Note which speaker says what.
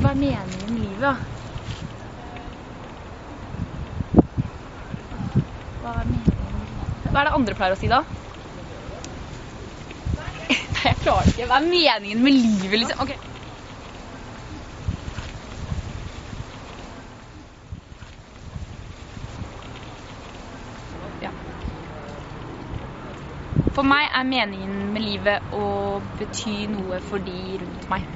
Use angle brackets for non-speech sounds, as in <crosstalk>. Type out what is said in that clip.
Speaker 1: hva er meningen med livet, da? Hva er meningen med livet? Hva er det andre pleier å si, da? <laughs> Nei, jeg klarer det ikke. Hva er meningen med livet, liksom? Okay. For meg er meningen med livet å bety noe for de rundt meg.